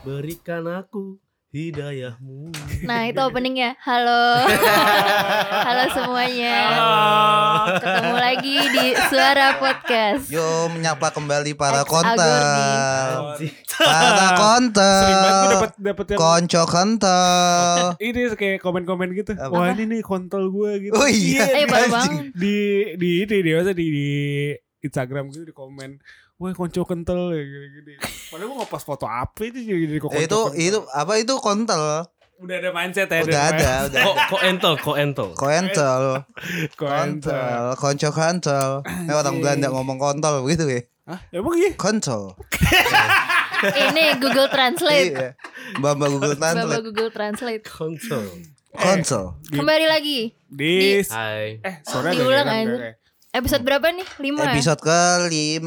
Berikan aku hidayahmu. Nah itu openingnya Halo Halo semuanya Ketemu lagi di Suara Podcast Yo menyapa kembali para kontel. Para Sering banget gue kontel. dapet yang Konco kental. ini kayak komen-komen gitu. Apa? Wah ini nih kontol gue gitu. Oh iya. Eh baru anjing. banget Di di ini dia masa di, di Instagram gitu di komen. Wah konco kental ya gini-gini. Padahal gue ngepost foto apa itu jadi jadi kok Eh, itu kental. itu apa itu kontel? udah ada mindset ya. Udah ada, udah. Ko ko entel, ko entel. Kontel. Kontel. Kontel, konco kontel. Eh orang Belanda ngomong kontol begitu ya. Hah? Emang iya? Kontol. Ini Google Translate Iya. Mbak Google Translate. Google Translate Konsol. Konsol. Kembali lagi Di, Hai. eh sore Diulang aja. Episode berapa nih? 5 ya? Episode ke lim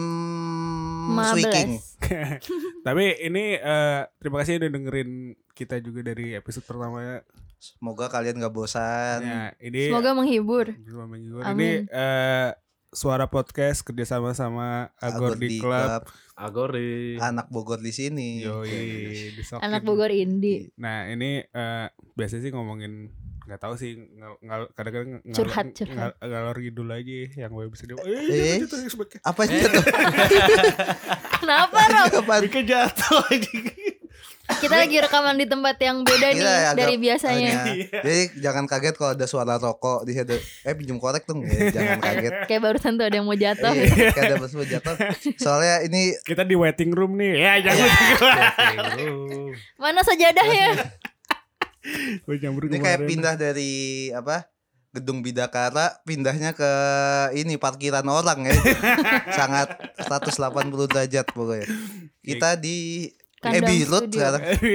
Swiking. 15 Tapi ini eh, terima kasih udah dengerin kita juga dari episode pertama. Semoga kalian gak bosan. Ya, ini Semoga menghibur Cuma minggu. Amin. Ini eh, suara podcast kerjasama sama Agor di Club. Agori. Anak Bogor di sini. Yoi. Anak Bogor Indie Nah ini eh, biasanya sih ngomongin nggak tahu sih ngal, ngal, kadang-kadang ngal, Curhat, curhat. ngal- ngalor ngidul aja yang gue bisa dia. Eh, Eh. jatuh, jatuh, Apa itu tuh? Kenapa Rob? Bikin jatuh anjing. Kita lagi rekaman di tempat yang beda nih Iya, agak- Dari biasanya Iya. Jadi jangan kaget kalau ada suara rokok di situ. Eh pinjam korek dong. Ya, jangan kaget. Kayak barusan tuh ada yang mau jatuh Iya, kayak ada bus jatuh. Soalnya ini Kita di waiting room nih. Ya jangan. Mana sajadahnya? Gue ini kayak pindah dari apa? Gedung Bidakara pindahnya ke ini parkiran orang ya. Sangat 180 derajat pokoknya. Kita di Kandang Abbey Road sekarang. Tapi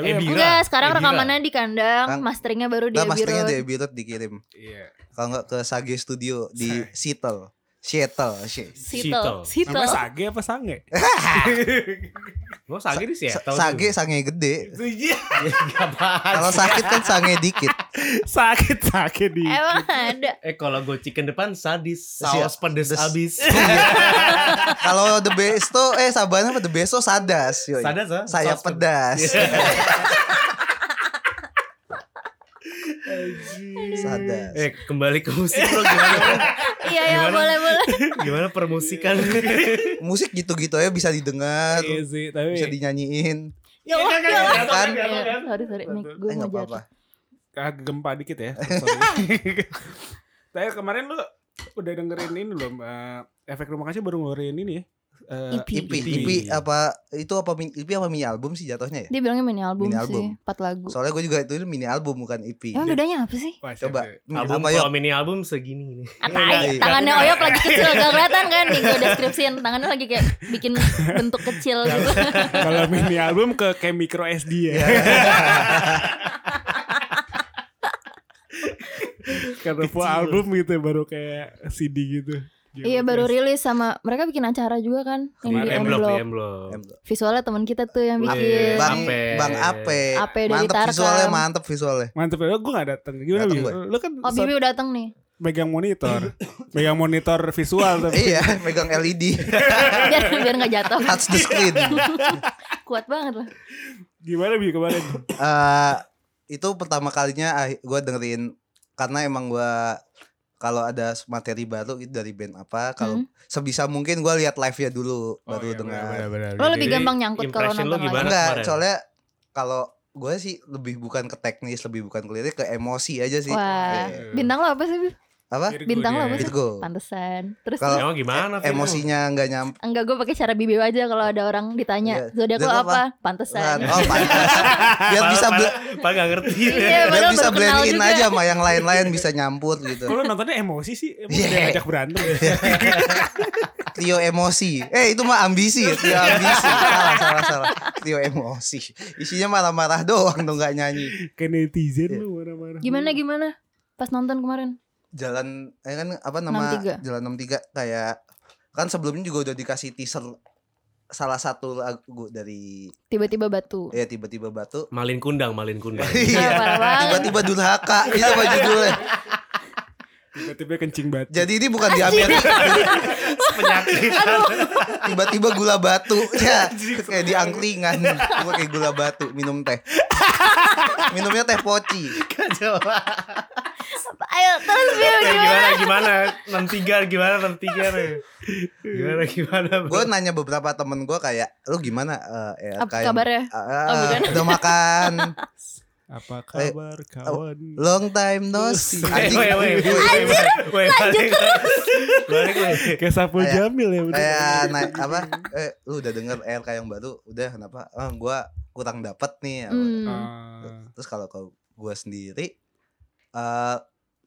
Eh, emang- Bira. Enggak, sekarang Eh, Bira. rekamannya di kandang, Kang- masteringnya baru di Nah, masternya Road. di Abbey Road dikirim. Iya. Kalau nggak ke Sage Studio di Seattle. Seattle, Sitel. Sitel. Namanya Sage apa Sange? Lo sagi di Sa- Seattle. Sage sange gede. Iya. Kalau sakit kan sange dikit. Sakit sakit di. Emang ada. Eh kalau gue chicken depan sadis, saus pedes Des- abis. Kalau the best tuh eh sabarnya apa the best tuh sadas. yoi. Sadas ah? Saya pedas. Sadas. Eh kembali ke musik bro gimana? Iya, ya boleh boleh. Gimana permusikan? Musik gitu-gitu ya bisa didengar, Iya sih, tapi bisa dinyanyiin. Ya Allah, ya Allah. Kan? Iya, Sorry, sorry. Mic gue Eh mau nggak apa-apa. jatuh. agak gempa dikit ya. Tapi kemarin lu udah dengerin ini belum? eh, efek rumah kaca baru ngeluarin ini ya. Eh, EP. IP, IP apa itu apa IP apa mini album sih jatuhnya ya? Dia bilangnya mini album Mini sih, album. 4 lagu. Soalnya gue juga itu mini album bukan EP. Emang bedanya apa sih? wah, Coba siap. album apa kalau mini album segini nih. Atai, iya. tangannya Oyok lagi kecil gak kelihatan kan nih gue deskripsiin tangannya lagi kayak bikin bentuk kecil gitu. Kalau mini album ke kayak micro SD ya. Karena full album gitu baru kayak CD gitu. Iya baru rilis sama mereka bikin acara juga kan yang di Kemarin nih emblok. Visualnya teman kita tuh yang bikin. Bang Ape. Bang Ape. Ape dari mantep Tarkam. visualnya, mantep visualnya. Mantep ya, gue gak dateng Gimana Dateng. Lu kan Oh Bibi udah dateng nih. megang monitor Megang monitor visual tapi iya, megang LED, biar biar nggak jatuh. touch the screen. Kuat banget lah. Gimana Bi kemarin? Eh itu pertama kalinya gue dengerin karena emang gue kalau ada materi baru itu dari band apa kalau Hmm. sebisa mungkin gue lihat live nya dulu Oh, baru iya, dengar benar-benar. Lo lebih Jadi, gampang nyangkut kalau nonton gimana? live. enggak kemarin? soalnya kalau gue sih lebih bukan ke teknis lebih bukan ke lirik ke emosi aja sih Wah, Eh, bintang lo apa sih? Apa Virgo Bintang lo dia. apa sih? Virgo Pantesan. Terus Kalau Emang gimana? Vin? emosinya nggak nyampe enggak gue pakai cara bibi aja kalau ada orang ditanya Iya. zodiak lo apa? Pantesan. oh pantas biar bisa padahal nggak ngerti. Iya, biar padahal bisa baru kenal blend in juga. aja sama yang lain-lain bisa nyampur gitu Kalau nontonnya emosi sih Emang Iya. udah ngajak berantem ya? Trio emosi eh itu mah ambisi trio ambisi salah salah salah trio emosi isinya marah-marah doang tuh nggak nyanyi Kayak netizen Iya. lu marah-marah Gimana gimana? Pas nonton kemarin. Jalan eh kan apa nama 63. jalan 63 kayak kan sebelumnya juga udah dikasih teaser salah satu lagu dari Tiba-tiba batu. ya tiba-tiba batu Malin kundang, malin kundang. Parah banget. tiba-tiba durhaka itu apa judulnya Tiba-tiba kencing batu. Jadi ini bukan di Amerika. Penyakit. Tiba-tiba gula batu ya kayak di angkringan. Gua kayak gula batu minum teh. Minumnya teh poci. Kacau. Ayo terus Bill gimana? gimana gimana? 63 gimana 63 nih? Gimana gimana? Gue nanya beberapa temen gue kayak lu gimana eh, ya, Apa kayak kabarnya? Ah, Oh, bukan. udah makan Apa Eh, kabar kawan? long time no see Weh, anjing weh, weh, weh, weh, weh, balik, balik. Kayak Kayak- Jamil ya bener. kayak naik apa eh lu udah denger RK yang baru udah kenapa ah gua kurang dapet nih Hmm. Ah. terus kalau kalau gua sendiri eh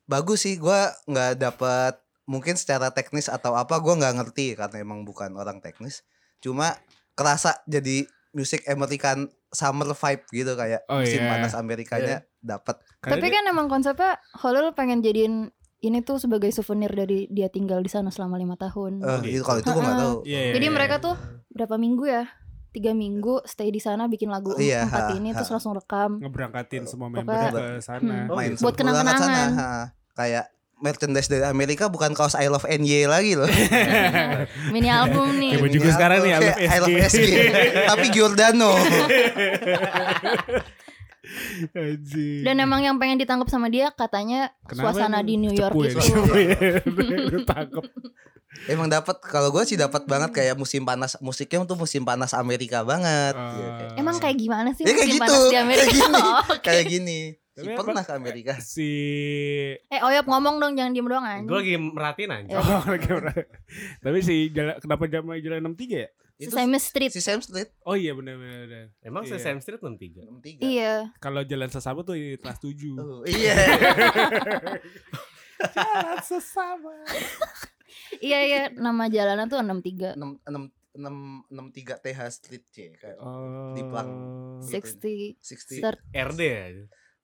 bagus sih gua nggak dapet mungkin secara teknis atau apa gua nggak ngerti karena emang bukan orang teknis cuma kerasa jadi musik American summer vibe gitu kayak Oh, musim iya. panas Amerikanya dapet Karena Tapi kan emang konsepnya Holil pengen jadiin ini tuh sebagai souvenir dari dia tinggal di sana selama lima tahun. Eh, itu kalau itu gua nggak tahu Iya, iya, Jadi iya. mereka tuh berapa minggu ya? Tiga minggu stay di sana bikin lagu Iya, empat ha, ini ha. terus langsung rekam. ngeberangkatin semua Pokoknya- membernya ke sana. Hmm. Oh, main gitu. Buat sepulang ke kenang-kenangan. sana, ha. kayak merchandise dari Amerika bukan kaos I love NY lagi loh Mini album nih. Kayak baju gue sekarang nih, I love Kayak I love SG. SG. Tapi Giordano. Dan emang yang pengen ditangkap sama dia katanya Kenapa suasana di New York ya, itu. ya. Lu tangkep. Emang dapat kalau gue sih dapat banget kayak musim panas musiknya tuh musim panas Amerika banget. Iya, kayak- Emang kayak gimana sih Ya kayak musim gitu. panas di Kayak Amerika? gini. Oh, oke. Kayak gini. Si Tapi pernah apa- ke Amerika. Si Eh Oyop ngomong dong jangan diem doang anjing. Gue lagi merhatiin aja. Ya. Oh, lagi Tapi si jalan kenapa jalan jalan 63 ya? Itu Sesame Street. si Sam Street Oh iya benar benar. Emang Iya. Sesame Street 63. 63. Iya. Kalau jalan sesama tuh di kelas 7. Oh, iya. Jalan sesama. Iya iya nama jalanan tuh 63 6 6 6 63 TH Street C kayak Oh. Di Plang. 60 60 start RD ya.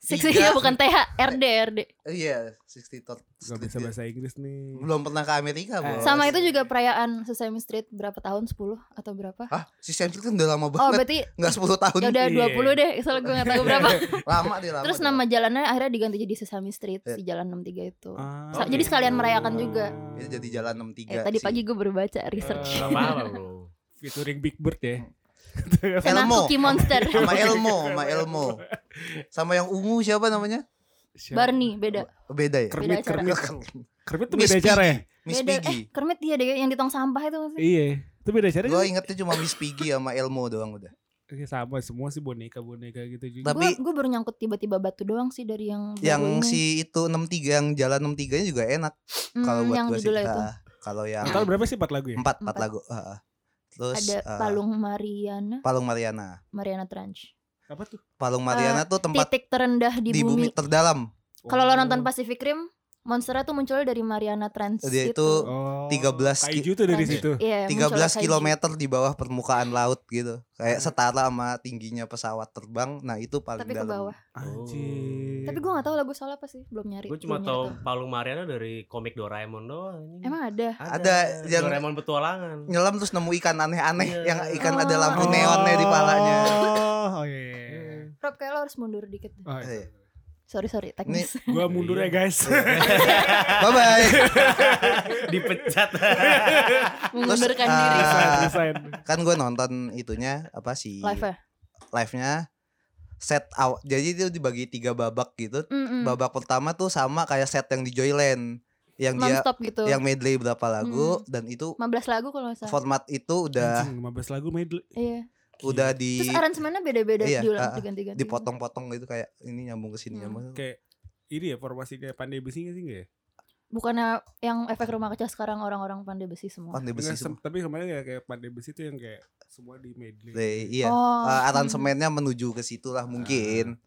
60 Tiga. ya bukan TH RD RD. Iya, 60 Third Gak bisa bahasa Inggris nih. Belum pernah ke Amerika, Eh. Bos. Sama itu juga perayaan Sesame Street berapa tahun 10 atau berapa? Hah, si Sam Street kan udah lama Oh banget. berarti Enggak 10 tahun. ya udah Iya. 20 deh soalnya gue gak tahu berapa. Lama dia lama. Terus dia nama lama. jalannya akhirnya diganti jadi Sesame Street Ya. si jalan 63 itu. Ah, jadi sekalian merayakan juga. Itu jadi jalan 63. Eh tadi sih. pagi gue baru baca research. Gak apa-apa bro. Featuring Big Bird ya. Sama Elmo. Cookie Monster. sama Elmo, sama Elmo. Sama yang ungu siapa namanya? Siapa? Barney beda. Beda ya? Kermit, Beda. Kermit. Kermit tuh Miss beda cara ya? Miss beda Piggy. eh Kermit dia deh yang di tong sampah itu maksudnya. Iya. Itu beda cara Gue ingetnya cuma Miss Piggy sama Elmo doang udah. Oke, sama semua sih boneka-boneka gitu juga. Tapi- Gue baru nyangkut tiba-tiba batu doang sih dari yang Yang ini. si itu 63 yang jalan 63 nya juga enak Hmm, kalau buat yang gue sih. Kalau yang Total berapa sih 4 lagu ya? empat empat Empat. lagu. ah, ah. Terus ada ah, Palung Mariana, Palung Mariana. Mariana Trench. Apa tuh? Palung Mariana tuh tempat Titik terendah di, di bumi bumi. terdalam. Kalau lo Oh. nonton Pacific Rim, monsternya tuh muncul dari Mariana Trench Dia gitu. itu Oh, 13 ki- kaiju tuh dari Trench. situ. Iya, 13 munculnya kaiju. kilometer di bawah permukaan laut gitu. Kayak setara sama tingginya pesawat terbang. Nah, itu paling Tapi ke dalam. bawah. Anjir. Tapi gue gak tahu lagu soal apa sih, belum nyari. Gue cuma tahu nyari Palung Mariana dari komik Doraemon doang. Emang ada? Ada yang- Doraemon petualangan. Nyelam terus nemu ikan aneh-aneh Iya. yang ikan ada Oh. lampu neonnya di palanya. Oh, oh iya. iya, iya. Rob kayak lo harus mundur dikit. deh. Oh, iya. Eh, Sorry sorry, teknis. Gua mundur ya guys. Bye bye. Dipecat. Mengundurkan ah, diri. Resign. kan gue nonton itunya apa sih Live ya? live-nya set awal jadi itu dibagi tiga babak gitu Mm-mm. babak pertama tuh sama kayak set yang di Joyland yang dia gitu. yang medley berapa lagu dan itu 15 lagu kalau salah. format itu udah Anjing, 15 lagu medley. Iya. udah di Terus aransemennya beda-beda Iya, diulang ah. diganti-ganti. dipotong-potong gitu kayak ini nyambung ke sini Hmm. nyambung Kayak ini ya formasi kayak pandai besi gak sih nggak ya? Bukannya yang efek rumah kaca sekarang orang-orang pandai besi semua. pandai besi semua tapi kemarin ya kayak pandai besi itu yang kayak semua di medley. Iya Oh, Eh, hmm. aransemennya menuju ke situ lah mungkin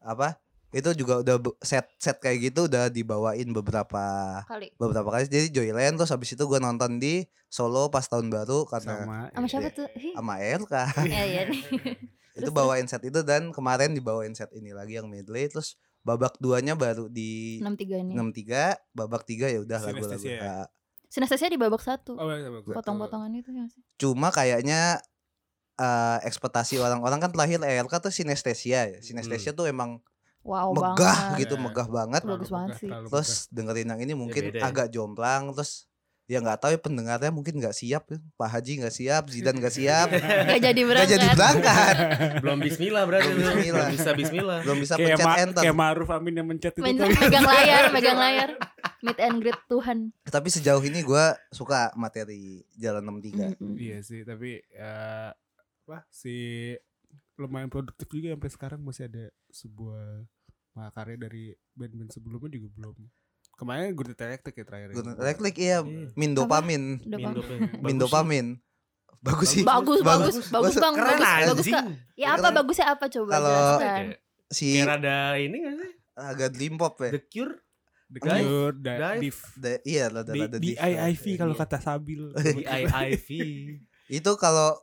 apa itu juga udah set set kayak gitu udah dibawain beberapa kali. beberapa kali jadi Joyland terus habis itu gue nonton di Solo pas tahun baru karena sama. Sama siapa tuh? Sama RK Iya iya itu Terus, bawain set itu dan kemarin dibawain set ini lagi yang medley terus babak duanya baru di 63 ini. 63 babak tiga ya udah lagu-lagu Sinestesia ya? Sinestesia di babak satu. Oh, iya. Potong-potongan itu ya sih. cuma kayaknya eh ekspektasi orang-orang kan terakhir RK tuh sinestesia ya sinestesia Hmm. tuh emang Wow megah banget. gitu, megah banget. Bagus banget sih. Terus dengerin yang ini mungkin beda ya. agak jomplang terus ya nggak tahu ya pendengarnya mungkin nggak siap ya. Pak Haji nggak siap, Zidan nggak siap, Gak jadi nggak berangkat. jadi berangkat, Belum bismillah berarti. Belum Belum bismillah. bisa bismillah. belum bisa kayak pencet ma enter. kayak Maruf Amin yang mencet itu Main- tadi. megang layar, megang layar. Meet and greet Tuhan. Tapi sejauh ini gue suka materi Jalan 63. Mm-mm. Iya sih, tapi ya apa si lumayan produktif juga sampai sekarang masih ada sebuah mahakarya dari band-band sebelumnya juga belum. Kemarin Good Electric ya terakhir. ya. Gun Elektrik iya, Iya. min dopamin, Udah Min dopamin. min Bagus sih. dopamin. Bagus sih. Bagus, bagus, bagus, Bagus. bang, Keren bagus, bagus. Ya apa bagusnya apa coba Kalau- Si Kayak rada ini gak sih? agak dream pop ya. The Cure. The. Cure, da, Dive. Div. The- iya lah. IIV kalau Iya. kata Sabil. DIIV. Itu kalau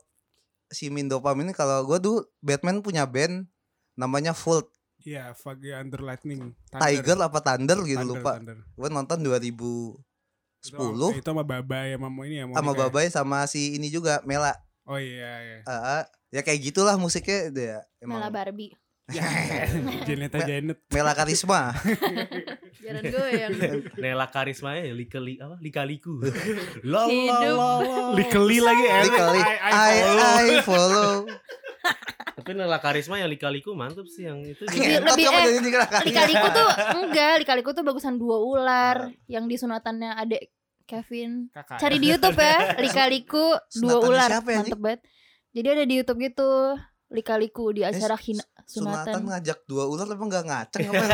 si min dopamin ini kalau gue dulu Batman punya band namanya Volt Iya, Fagi Under Lightning. Tiger apa Thunder gitu Thunder, lupa. Thunder. Gue nonton 2010 Itu, itu sama Baba ya sama ini ya. sama ya? Babai sama si ini juga Mela. Oh iya iya. Ah, ya kayak gitulah musiknya dia Mela emang Barbie. Ya, Janeta Janet. Mela Karisma. Jalan gue yang Nela Karisma ya Lika li, apa? Lika Liku. La la la la. Likeli lagi enak. Likali. I- I I. I follow. Tapi Nela Karisma yang Lika Liku mantep sih yang itu. Lebih- juga. Lebih- eh. Lika-liku tuh enggak, Lika-liku tuh bagusan dua ular yang disunatannya adek Kevin. Kakak. Cari di YouTube ya, Lika-liku dua Sunatannya ular. siapa ya, Mantep banget. Jadi ada di YouTube gitu, Lika-liku di acara hina, Sunatan sunatan. ngajak dua ular emang gak ngaceng apa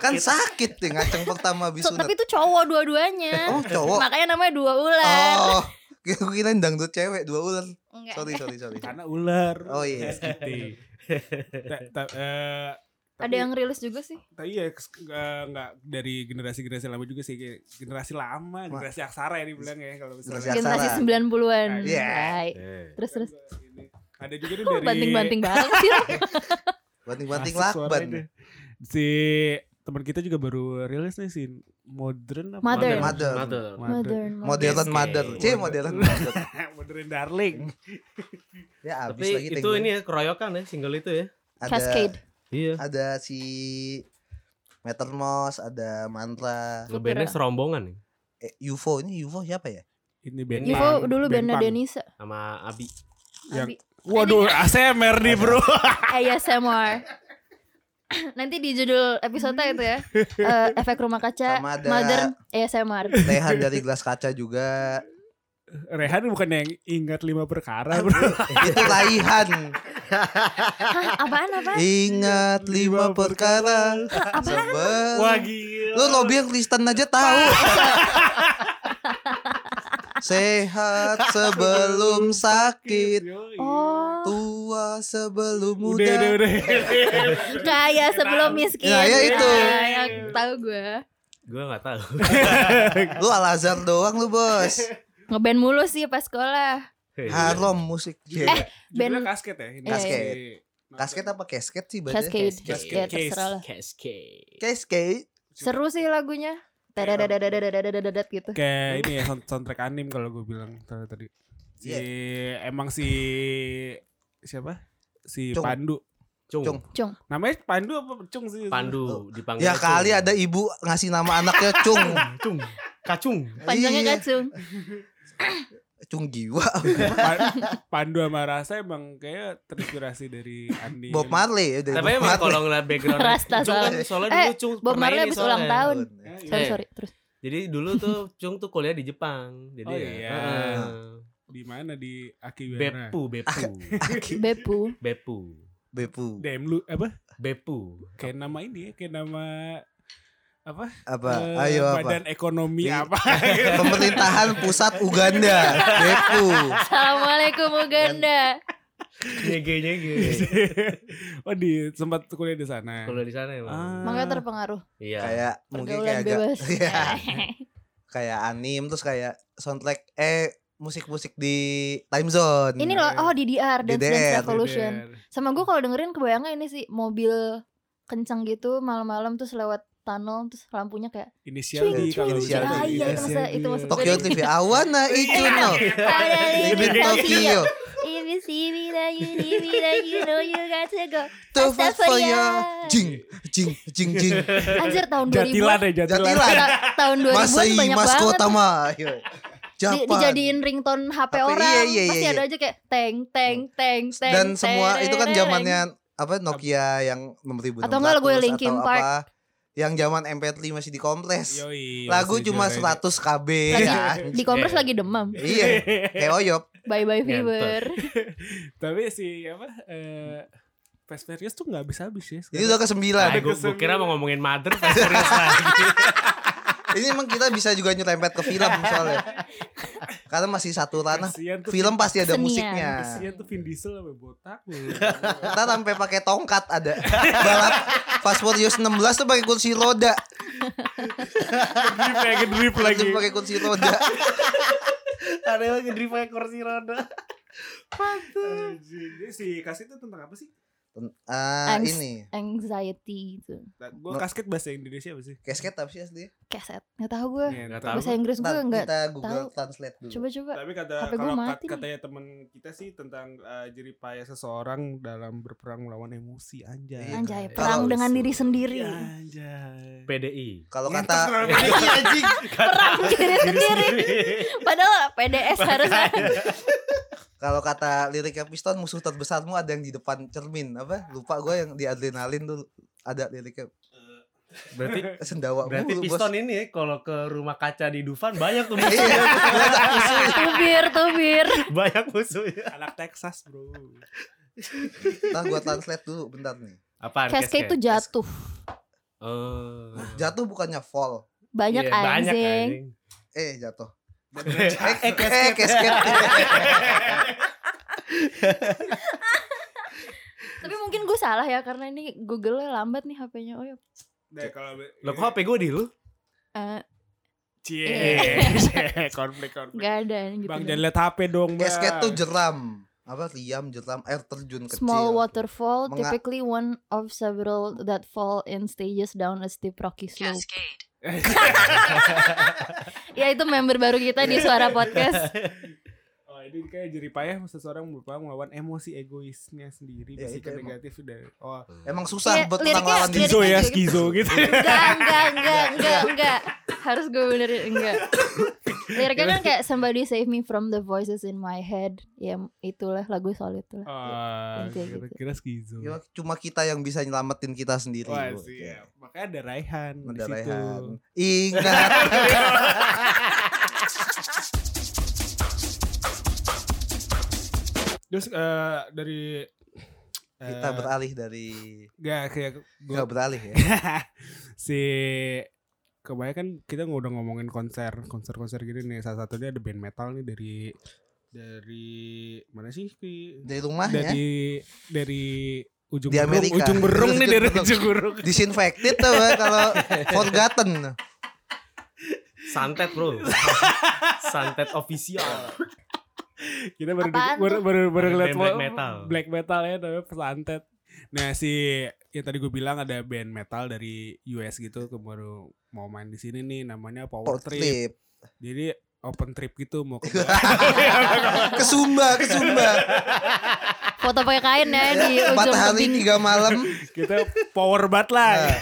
kan sakit deh ngaceng pertama habis So, sunat. tapi itu cowok dua-duanya. Oh cowok. Makanya namanya dua ular. Oh, gue kirain dangdut cewek dua ular. Enggak. Sorry, sorry, sorry. Karena ular. Oh iya. Gitu. Eh, tapi, ada yang rilis juga sih. Tapi ya enggak dari generasi generasi lama juga sih generasi lama Wah. generasi aksara ya dibilang ya kalau misalnya. Generasi sembilan puluhan. Nah, iya. An iya. terus terus. Ada juga nih dari banting banting banget sih? Banting banting lakban. si teman kita juga baru rilis nih si modern apa? Mother. Mother. Mother. Modern. Modern mother. C modern mother. modern darling. Ya habis Tapi lagi itu ini ya keroyokan ya single itu ya. ada Cascade. Iya. ada si Metermos, ada Mantra, Ngebandnya Kira. serombongan nih eh, UFO ini UFO siapa ya? Ini band punk, dulu band. Denisa. sama Abi. Yang- Abi. Waduh, ASMR nih bro. ASMR. Nanti di judul episode itu ya. eh, efek rumah kaca Sama ada- modern ASMR. Lehan dari gelas kaca juga. Rehan bukan yang ingat lima perkara bro. itu Laihan. Hah, apaan apaan? Ingat lima perkara. Sebel. Wah gila. Lu lobby yang Kristen aja tahu. Sehat sebelum sakit, Oh, tua sebelum Udah, muda. udah, udah. kaya sebelum miskin. Ya, ya itu. Nah, yang tahu gue. Gue gak tahu. Lu Al Azhar doang lu, Bos. Ngeband mulu sih pas sekolah. Harom musik. Eh, Judulnya band kasket ya ini. Kasket. Kasket apa kasket sih bacanya? Cascade. Cascade. Ya terserah lah. Cascade. Cascade. Seru sih lagunya. Dadadadadadadadadadat gitu. Kayak ini ya sound- soundtrack anim kalau gue bilang tadi tadi. Si emang si siapa? Si Cung. Pandu. Cung. Cung. Cung. Namanya Pandu apa Cung sih? Pandu dipanggil. Ya kali ada ibu ngasih nama anaknya Cung. Cung. Kacung. Panjangnya Iya. kacung. Cung jiwa. Pa- Pandu sama Rasa emang kayak terinspirasi dari anim. Bob Marley ya dari Tapi Bob emang Marley. kalau ngeliat background Rasta Cung kan soalnya. Eh, dulu Cung Bob pernah Marley ini habis ulang tahun. Eh, Sorry sorry terus. Jadi dulu tuh Cung tuh kuliah di Jepang. Jadi Oh ya, iya. heeh. Di mana di Akihabara? Bepu, Bepu. Bepu. Bepu. Bepu. Dem lu apa? Bepu. Kayak nama ini ya, kayak nama apa? Apa? Eh, Ayo apa? Badan ekonomi Di- apa? Pemerintahan pusat Uganda. Bepu. Assalamualaikum Uganda. Nyege nyege. oh di sempat kuliah di sana. Kuliah di sana emang. Ah. Makanya terpengaruh. Iya. Kayak mungkin kayak agak bebas. Iya. kayak anim terus kayak soundtrack eh musik-musik di time zone. Ini loh, oh DDR Dance Dance DDR. Revolution. Sama gue kalau dengerin kebayangnya ini sih mobil kencang gitu malam-malam terus lewat tunnel terus lampunya kayak Inisial di kalau misalnya Ah, iya, itu masa- itu Inisial masa Tokyo TV Awana Ichuno. Ini di Tokyo. Ini you see me, then you need me, then you know you got to go. To fight for Astaghfirullah. ya. Jing, jing, jing, jing. Anjir tahun 2000 Jatilan ya jatilan. Jatilan. Ta- tahun 2000 Masai banyak Mas banget Kotama. Ayo. di, Japan. dijadiin ringtone HP, HP, orang iya, iya, pasti iya, ada iya. aja kayak teng teng teng teng Dan semua itu kan zamannya apa Nokia yang 6000 Atau enggak lagu Linkin Park. apa yang zaman MP3 masih dikompres. Yoi, Lagu masih cuma juara 100 KB lagi kan. di kompres lagi demam Iya, kayak Oyop. bye bye fever Tapi si apa eh Fast Furious tuh nggak habis habis ya. Ini udah ke sembilan. Nah, gue kira mau ngomongin mother pas serius lagi. Ini emang kita bisa juga nyerempet ke film soalnya. Karena masih satu ranah. Film pasti ada Kesenian. musiknya. Kasian tuh Vin Diesel sampai botak. Kita sampai pakai tongkat ada. Balap Fast Furious 16 tuh pakai kursi roda. Drip lagi drip lagi. Lagi pakai kursi roda. Ada yang ngedrive pakai kursi roda. Anjing. Jadi si kasih itu tentang apa sih? Ah, Angst. ini. anxiety itu gue kasket bahasa Indonesia apa sih? Casket apa sih asli? keset nggak tahu gue Nggak tahu. bahasa Inggris gue nggak kita Google tahu. Translate dulu. coba coba Tapi kata kalau kat- katanya teman kita sih tentang uh, jeripaya seseorang dalam berperang melawan emosi anjay. Iya. anjay perang dengan diri sendiri Iya, Anjay. PDI. Kalau kata anjing. perang diri sendiri padahal PDS harusnya Kalau kata liriknya Piston musuh terbesarmu ada yang di depan cermin apa? Lupa gue yang di adrenalin tuh ada liriknya Berarti sendawa berarti mulu, bos. piston ini ya, kalau ke rumah kaca di Dufan banyak tuh Iya, musuhnya. banyak musuhnya. tubir tubir banyak musuhnya. Anak Texas, Bro. Ntar gua translate dulu bentar nih. Apaan? cascade itu jatuh Oh. Jatuh bukannya fall. banyak Iya, banyak anjing anjing. Eh, jatuh. Tapi mungkin gue salah ya karena ini Google lambat nih HP-nya oh ya Nah, kalau Lo kok HP gue di lu? Eh, Cie, konflik konflik. nggak ada gitu Bang deh. jangan lihat HP dong, Bang. Casket tuh jeram. Apa riam, jeram, air terjun kecil. Small waterfall, Menga- typically one of several that fall in stages down a steep rocky slope. Ya itu member baru kita di Suara Podcast. Oh, ini kayak jeripayah seseorang berperang melawan emosi egoisnya sendiri, Ya, bisikan emang. negatif dan oh, Emang susah Iya, buat liriknya- perang lawan diri. skizo ya, gitu. skizo gitu. Enggak, enggak, enggak, enggak, enggak. Harus gue benerin enggak. Liriknya kan kayak somebody save me from the voices in my head. Ya itulah lagu soal itu lah. Gitu. kira-kira skizo. Ya, cuma kita yang bisa nyelamatin kita sendiri. Wah, Bu. siap. Makanya ada Raihan di Ada situ. Raihan. Ingat. Terus eh, dari kita eh, beralih dari Gak kayak gua beralih ya. si kebanyakan kan kita nggak udah ngomongin konser konser konser gini nih salah satunya ada band metal nih dari dari mana sih? Dari rumahnya dari dari ujung Di berung Amerika. ujung berung nih Ujung dari ujung berung disinfected tuh kalau forgotten. Santet bro. Santet official. kita baru Apaan baru baru, baru ngeliat band black metal. black metal ya namanya pesantet nah si yang tadi gue bilang ada band metal dari US gitu ke baru mau main di sini nih namanya Power, Trip. trip. jadi open trip gitu mau ke Ke Sumba, ke Sumba. Foto pakai kain ya di Empat ujung hari tiga malam. kita power bat lah Nah,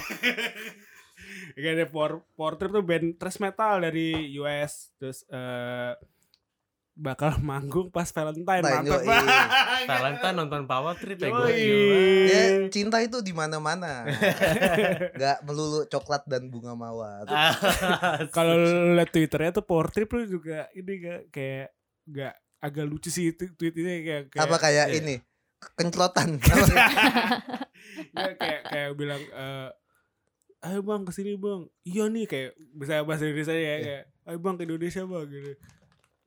Kayak ada power, power trip tuh band thrash metal dari US terus eh bakal manggung pas Valentine Nah, mantap. Valentine nonton Power Trip ya gue. Ya, cinta itu di mana-mana. Gak melulu coklat dan bunga mawar. Kalau lu liat twitternya tuh power trip lu juga ini gak kayak gak agak lucu sih itu tweetnya kayak kayak, Apa kayak iya. ini? Kenclotan. Apa? Nggak, kayak kayak bilang eh ayo bang ke sini bang iya nih kayak bisa bahasa Indonesia ya kayak ayo bang ke Indonesia bang gitu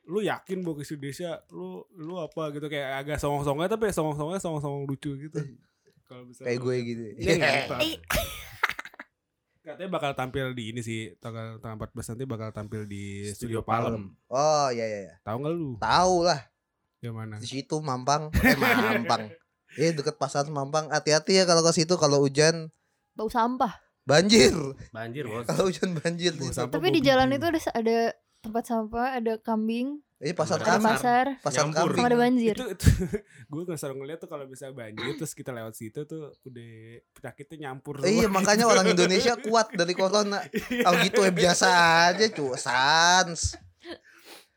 lu yakin mau ke Indonesia lu lu apa gitu kayak agak songong-songongnya tapi songong-songongnya songong-songong lucu gitu kalau bisa kayak gue gitu. Iya, ngentot. Ih. katanya bakal tampil di ini sih tanggal tanggal 14 nanti bakal tampil di Studio Palem Oh iya iya. iya. tahu nggak lu Tahu lah. yang mana Di situ Mampang. Eh Mampang. Eh deket pasar Mampang. Hati-hati ya kalau ke situ kalau hujan Bau sampah. banjir. Banjir bos. Kalau hujan banjir. di Bau situ. sampah. Tapi di jalan itu ada ada tempat sampah, ada kambing Ini pasar Ada pasar Pasar Nyampur. sama kambing. ada banjir. itu itu gue nggak selalu ngeliat tuh kalau bisa banjir terus kita lewat situ tuh udah penyakitnya nyampur Iya makanya orang Indonesia kuat dari corona. Oh gitu ya biasa aja cu sans.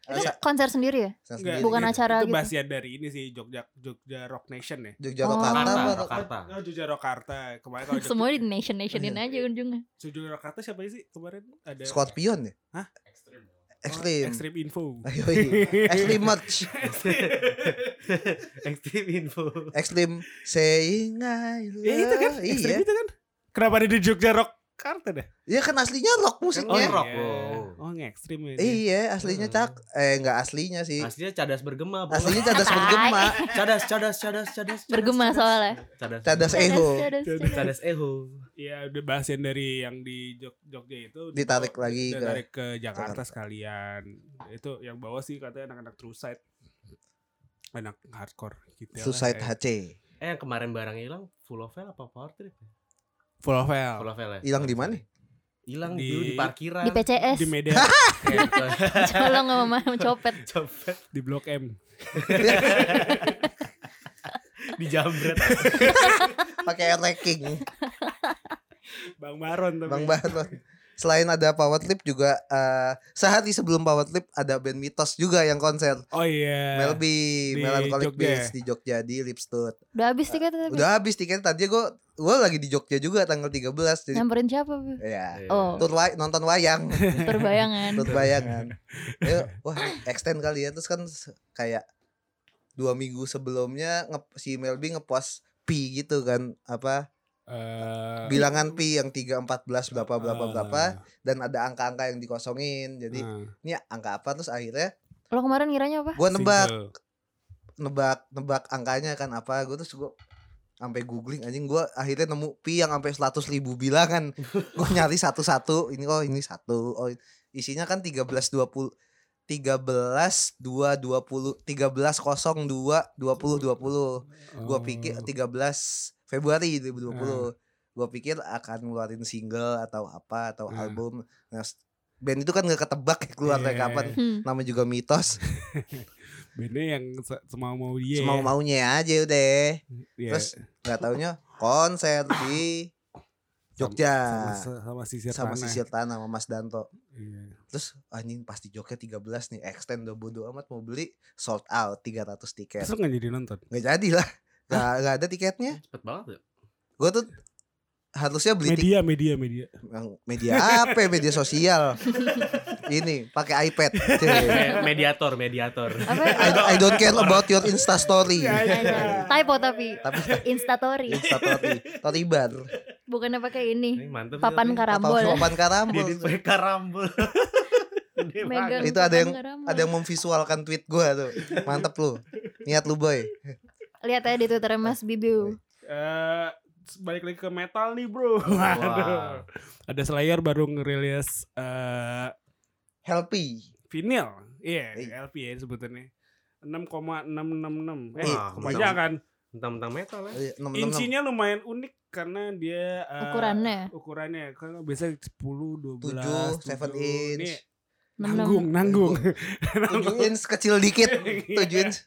Itu konser sendiri ya? Enggak, sendiri. Bukan itu- acara itu gitu. bagian dari ini sih Jogja Jogja Rock Nation ya Jogja Oh. Jakarta Jakarta, apa? Jakarta. Oh, Jogja Rokarta kemarin kalau Semua di nation nationin aja ujungnya. Jogja Rokarta siapa sih kemarin ada Scorpion ya? Hah? Oh, Extreme. Extreme Info Ayo, iya. Extreme merch. Extreme info. Extreme saying I love. Ya itu kan Extreme Iya. itu kan Kenapa ada di Jogja Rokarta dah Iya kan aslinya rock Oh, musiknya. rock, iya. bro. Oh nge-extreme ya dia. Iya, aslinya cak. Eh enggak aslinya sih. Aslinya cadas bergema, bro. Aslinya cadas bergema. Cadas, cadas, cadas, cadas. cadas, Bergema cadas. soalnya. Cadas. Cadas eho. Cadas, cadas. Cadas eho. Iya udah bahasin dari yang di Jog Jogja itu Ditarik lagi ke- ditarik ke Jakarta Jakarta. sekalian itu yang bawa sih katanya anak-anak True Side anak hardcore gitu Suicide lah, HC. eh. Yang kemarin barang hilang full of hell apa power trip? ya? Full of Hell Full of hell ya. Hilang di mana? Hilang Di- dulu di parkiran. Di PCS. di Medan Colong sama mama copet. Copet. di Blok M Di jambret. Pakai ranking. Bang Baron tapi Bang Baron. Selain ada Power Trip juga eh, sehari sebelum Power Trip ada band Mitos juga yang konser. oh iya Melby, di Melancholic Beats di Jogja di Lipstud. Udah habis tiketnya tapi. Udah habis tiket tadi gue gue lagi di Jogja juga tanggal 13 jadi Nyamperin siapa? Bu? ya Oh. tur wa- nonton wayang Terbayangan. tur bayangan Ayo, wah extend kali ya terus kan kayak dua minggu sebelumnya nge si Melby ngepost pi gitu kan apa Eh, bilangan pi yang 3 14 berapa berapa eh, berapa dan ada angka-angka yang dikosongin jadi eh, ini angka apa terus akhirnya Lo kemarin ngiranya apa? gua nebak single. nebak nebak angkanya kan apa gue terus gue sampai googling anjing gue akhirnya nemu pi yang sampai 100 ribu bilangan gue nyari satu-satu ini oh ini satu oh isinya kan 13 20 13 2 20 13 02 20 20 gue pikir Oh. 13 Februari 2020 Hmm. gue pikir akan ngeluarin single atau apa atau Hmm. album nah, band itu kan gak ketebak ya keluarnya Iya. kapan Hmm. namanya juga mitos bandnya yang se- semau mau dia semau maunya aja udah Iya. terus nggak taunya konser di Jogja sama, sama sisir sama tanah. sisir tanah sama Mas Danto Iya. terus anjing pas di Jogja 13 nih extend udah bodo amat mau beli sold out 300 tiket Terus lu gak jadi nonton? nggak jadi lah nggak nggak ada tiketnya Cepet banget ya. gue tuh harusnya beli tiket Media, media, media. media apa ya? media sosial ini pakai iPad mediator, mediator. Ya? I, I don't care about your Insta story Aja. Typo tapi. tapi. Insta story story bar Bukannya pakai ini. Ini mantep. Papan sih, karambol. Apa- papan karambol Dia di pakai karambol. Megang. Itu ada yang- karambol. ada yang memvisualkan tweet gue tuh mantep lu niat lu boy Lihat aja di Twitter Mas Bibiu. Eh, balik lagi ke metal nih bro. Waduh. Ada Slayer baru ngerilis eh healthy vinyl. Iya, Iya. LP ya sebutannya. 6,666. Eh, Wah, kebanyakan. Tentang-tentang metal ya. Iya, enam, enam, enam. Insinya lumayan unik karena dia eh, Ukurannya. Ukurannya kan biasa 10, 12, Tujuh, seven 7. inch. Ini Enam. nanggung, nanggung. tujuh inch kecil dikit Iya. tujuh inch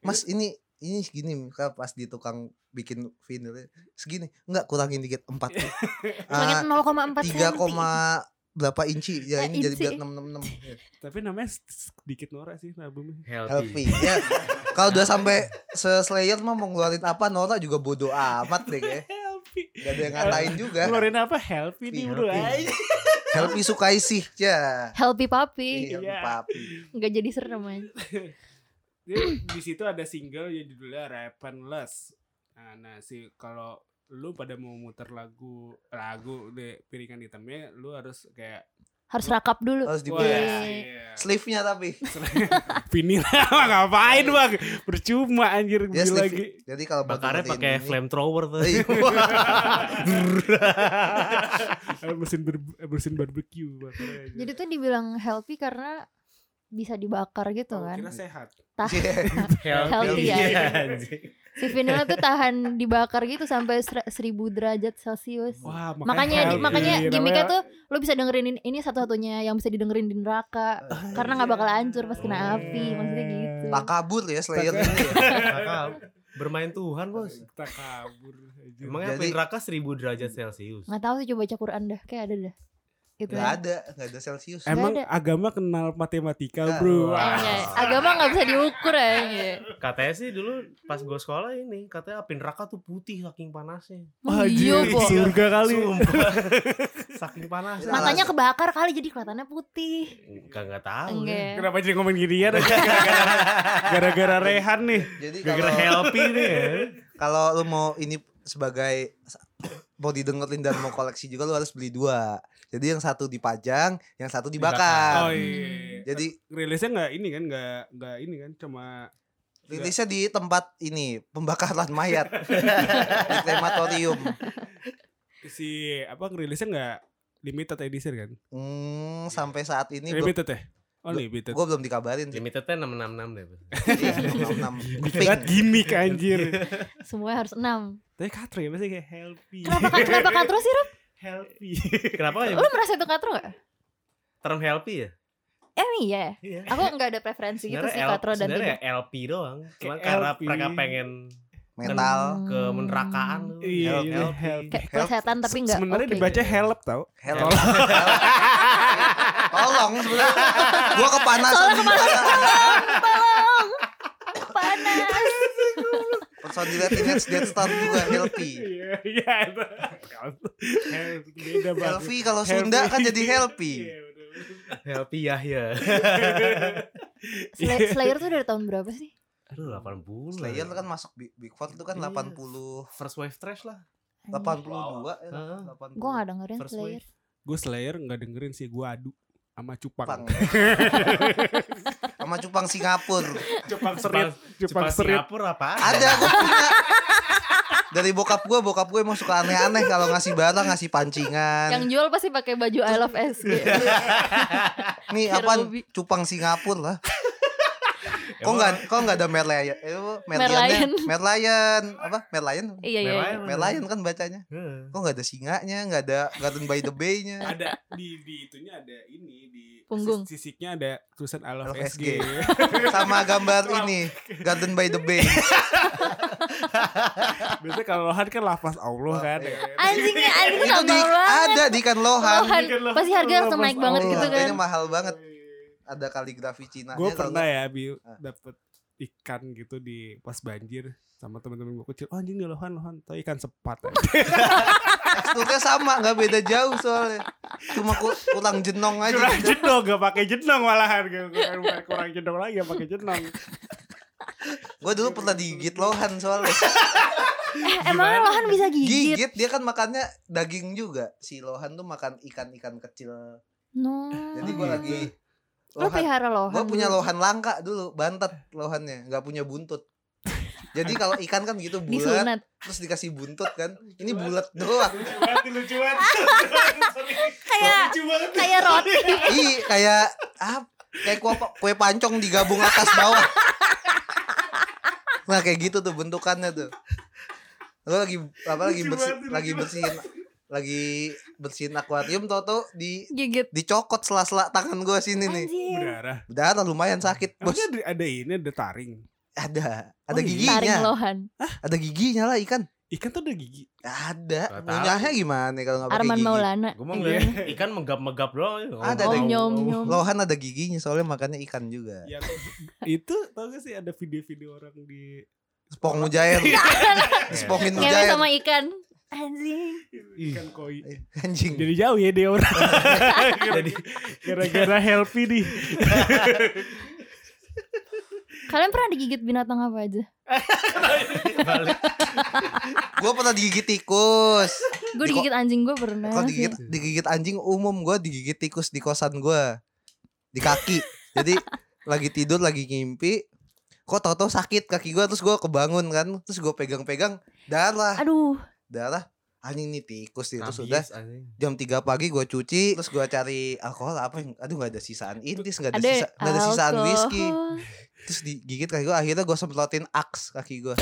mas ini ini segini kan pas di tukang bikin vinyl segini enggak kurangin dikit empat Ah, 0,4 tiga senti. koma berapa inci ya ini jadi biar enam enam enam Tapi namanya sedikit norak sih albumnya. Healthy. healthy ya kalau udah sampai se Slayer mah mau ngeluarin apa Nora juga bodoh amat deh kayak Healthy. gak ada yang ngatain juga Ngeluarin apa? Healthy nih bro. Healthy. healthy sukai sih ya Healthy Papi. Healthy Iya. papi Nggak jadi serem aja. Dia di situ ada single yang judulnya Repentless. Nah, nah si kalau lu pada mau muter lagu lagu deh piringan hitamnya lu harus kayak Harus rakap dulu. harus di wah, Iya. sleeve-nya tapi vinil ngapain bang percuma anjir beli sleeve lagi jadi kalau Bakarnya pakai ini- flamethrower tuh. Iya. Mesin ber, mesin barbecue bakarnya. Jadi tuh dibilang healthy karena bisa dibakar gitu Oh, kan. kira sehat. Tahan. Healthy ya. Iya, si vinilnya tuh tahan dibakar gitu sampai ser- seribu derajat celcius. Wah, makanya healthy. makanya Namanya- gimmicknya tuh lo bisa dengerin ini, ini satu-satunya yang bisa didengerin di neraka karena nggak bakal hancur pas kena api maksudnya gitu. Tak kabur ya Slayer ini ya. Bermain Tuhan bos. kita kabur. aja. Emangnya Jadi- api neraka 1000 derajat celcius. Nggak tahu sih coba baca Quran dah kayak ada dah. Gitu Gak ya. ada, gak ada Celsius. Emang ada. agama kenal matematika, Ah, Bro. wah. Wah. Anjay, agama nggak bisa diukur ya. Katanya sih dulu pas gue sekolah ini katanya api neraka tuh putih saking panasnya. Oh, iya, surga kali. Sumpah. saking panasnya. Mata- Matanya kebakar kali jadi kelihatannya putih. Enggak enggak tahu. Enggak. Kenapa jadi ngomong ginian aja? Gara-gara Rehan nih. Jadi Gara-gara healthy nih ya. kalau lu mau ini sebagai mau didengerin dan mau koleksi juga lu harus beli dua. Jadi yang satu dipajang, yang satu Oh dibakar. iya. Jadi rilisnya nggak ini kan, nggak nggak ini kan, cuma rilisnya di tempat ini pembakaran mayat di krematorium. si apa rilisnya nggak limited edition kan? Hmm, sampai saat ini Limited ya? Oh limited. gue belum dikabarin sih. Limitednya 666 deh. Bos. Iya, 666. Dikira gimmick anjir. Semuanya harus enam. Tapi katro ya masih kayak healthy. Kenapa kenapa katro sih Rob? Healthy. Kenapa ya? Lu merasa itu katro gak? Term healthy ya? Eh iya. Iya. Aku nggak ada preferensi gitu sih katro dan sebenarnya tidak. LP doang. Cuma karena mereka pengen Mental. ke menerakaan tuh. Iya, Help- iya, help. Kayak plesetan tapi nggak. Sebenarnya oke dibaca gitu. help tau. Help. Tolong sebenarnya. Gua kepanasan Tolong. Panas. Personilnya Teenage Death Star juga healthy. Iya, iya. itu. Healthy, Beda banget. Healthy kalau Sunda kan jadi healthy. Iya. Healthy Yahya. Slay- Slayer tuh dari tahun berapa sih? Aduh 80. Slayer kan masuk Big, Big Four itu kan Iya. 80 First wave trash lah. 82 ya, Heeh. 80. Gue gak dengerin First Slayer. Gue Slayer nggak dengerin sih, gue adu sama Cupang. Cupang. Sama Cupang Singapura. Cupang Jepang, Jepang Singapura apa? Ada gua punya. Dari bokap gua, bokap gue emang suka aneh-aneh kalau ngasih barang, ngasih pancingan. Yang jual pasti pakai baju I Love SG. Nih apa cupang Singapura lah. Kok nggak kok nggak ada Merlion? Eh, Merlion. Merlion. Apa? Merlion? Iya iya. Merlion. iya. Merlion kan bacanya. Kok nggak ada singanya, nggak ada Garden by the Bay-nya. ada di di itunya ada Punggung. sis- sisiknya ada tulisan I love, Love SG. SG. Sama gambar ini, Garden by the Bay. Biasanya kalau Lohan kan lafaz Allah kan. iya. ya. Anjingnya anjing Itu di banget. ada di kan Lohan. Lohan. Pasti harga langsung naik banget Oh, gitu kan. Harganya mahal banget. Ada kaligrafi Cina. Gue pernah ya bi Ah. dapet ikan gitu di pas banjir sama teman-teman gue kecil. Oh anjing nih Lohan Lohan, tau ikan sepat. Teksturnya sama, nggak beda jauh soalnya. Cuma ku- kurang jenong aja. kurang gitu. jenong gak pakai jenong malahan bukan kurang jenong lagi gak pakai jenong. Gue dulu pernah digigit Lohan soalnya. Eh, emangnya Lohan bisa gigit? Gigit dia kan makannya daging juga. Si Lohan tuh makan ikan-ikan kecil. No. Jadi gue gitu. Lagi Lo pelihara Lohan. Gue punya lohan langka dulu, bantet lohannya, nggak punya buntut. Jadi kalau ikan kan gitu bulat, Disunat. terus dikasih buntut kan, ini bulat doang. Lucu banget, lucu banget. Kayak Lucu banget. kayak roti. Ih, kayak ah, kayak kue, kue pancong digabung atas bawah. Nah kayak gitu tuh bentukannya tuh. Lo lagi apa lagi bersih, lagi bersihin lagi bersihin akuarium tau tuh di Gigit. dicokot sela-sela tangan gue sini nih. Anjir. Berdarah. Udah lumayan sakit bos. Ada, ada ini ada taring. Ada, Oh ada iya? Taring giginya, Lohan. ada giginya lah ikan. Ikan tuh ada gigi. Ada. Ngunyahnya gimana kalau nggak pakai Arman gigi? Maulana. Gue mau Iya. ngeliat ikan megap-megap doang. Ada, Om ada. nyom nyom. Lohan ada giginya soalnya makannya ikan juga. Yang itu tau gak sih ada video-video orang di Spong mujair. Spongin Ngewe mujair. sama ikan. Anjing. ikan koi. Anjing. Jadi jauh ya dia orang. Jadi Gara-gara healthy nih. Kalian pernah digigit binatang apa aja? balik. Gue pernah digigit tikus. Gue digigit anjing gue pernah. Kalau digigit digigit anjing umum gue digigit tikus di kosan gue di kaki. Jadi lagi tidur lagi ngimpi. Kok tau-tau sakit kaki gue terus gue kebangun kan. Terus gue pegang-pegang darah Aduh. Darah. anjing nih tikus nih terus Rabies, udah anjing. jam 3 pagi gue cuci terus gue cari alkohol apa yang aduh nggak ada sisaan intis nggak ada, Ada sisa nggak ada sisaan whisky terus digigit kaki gue akhirnya gue semprotin aks kaki gue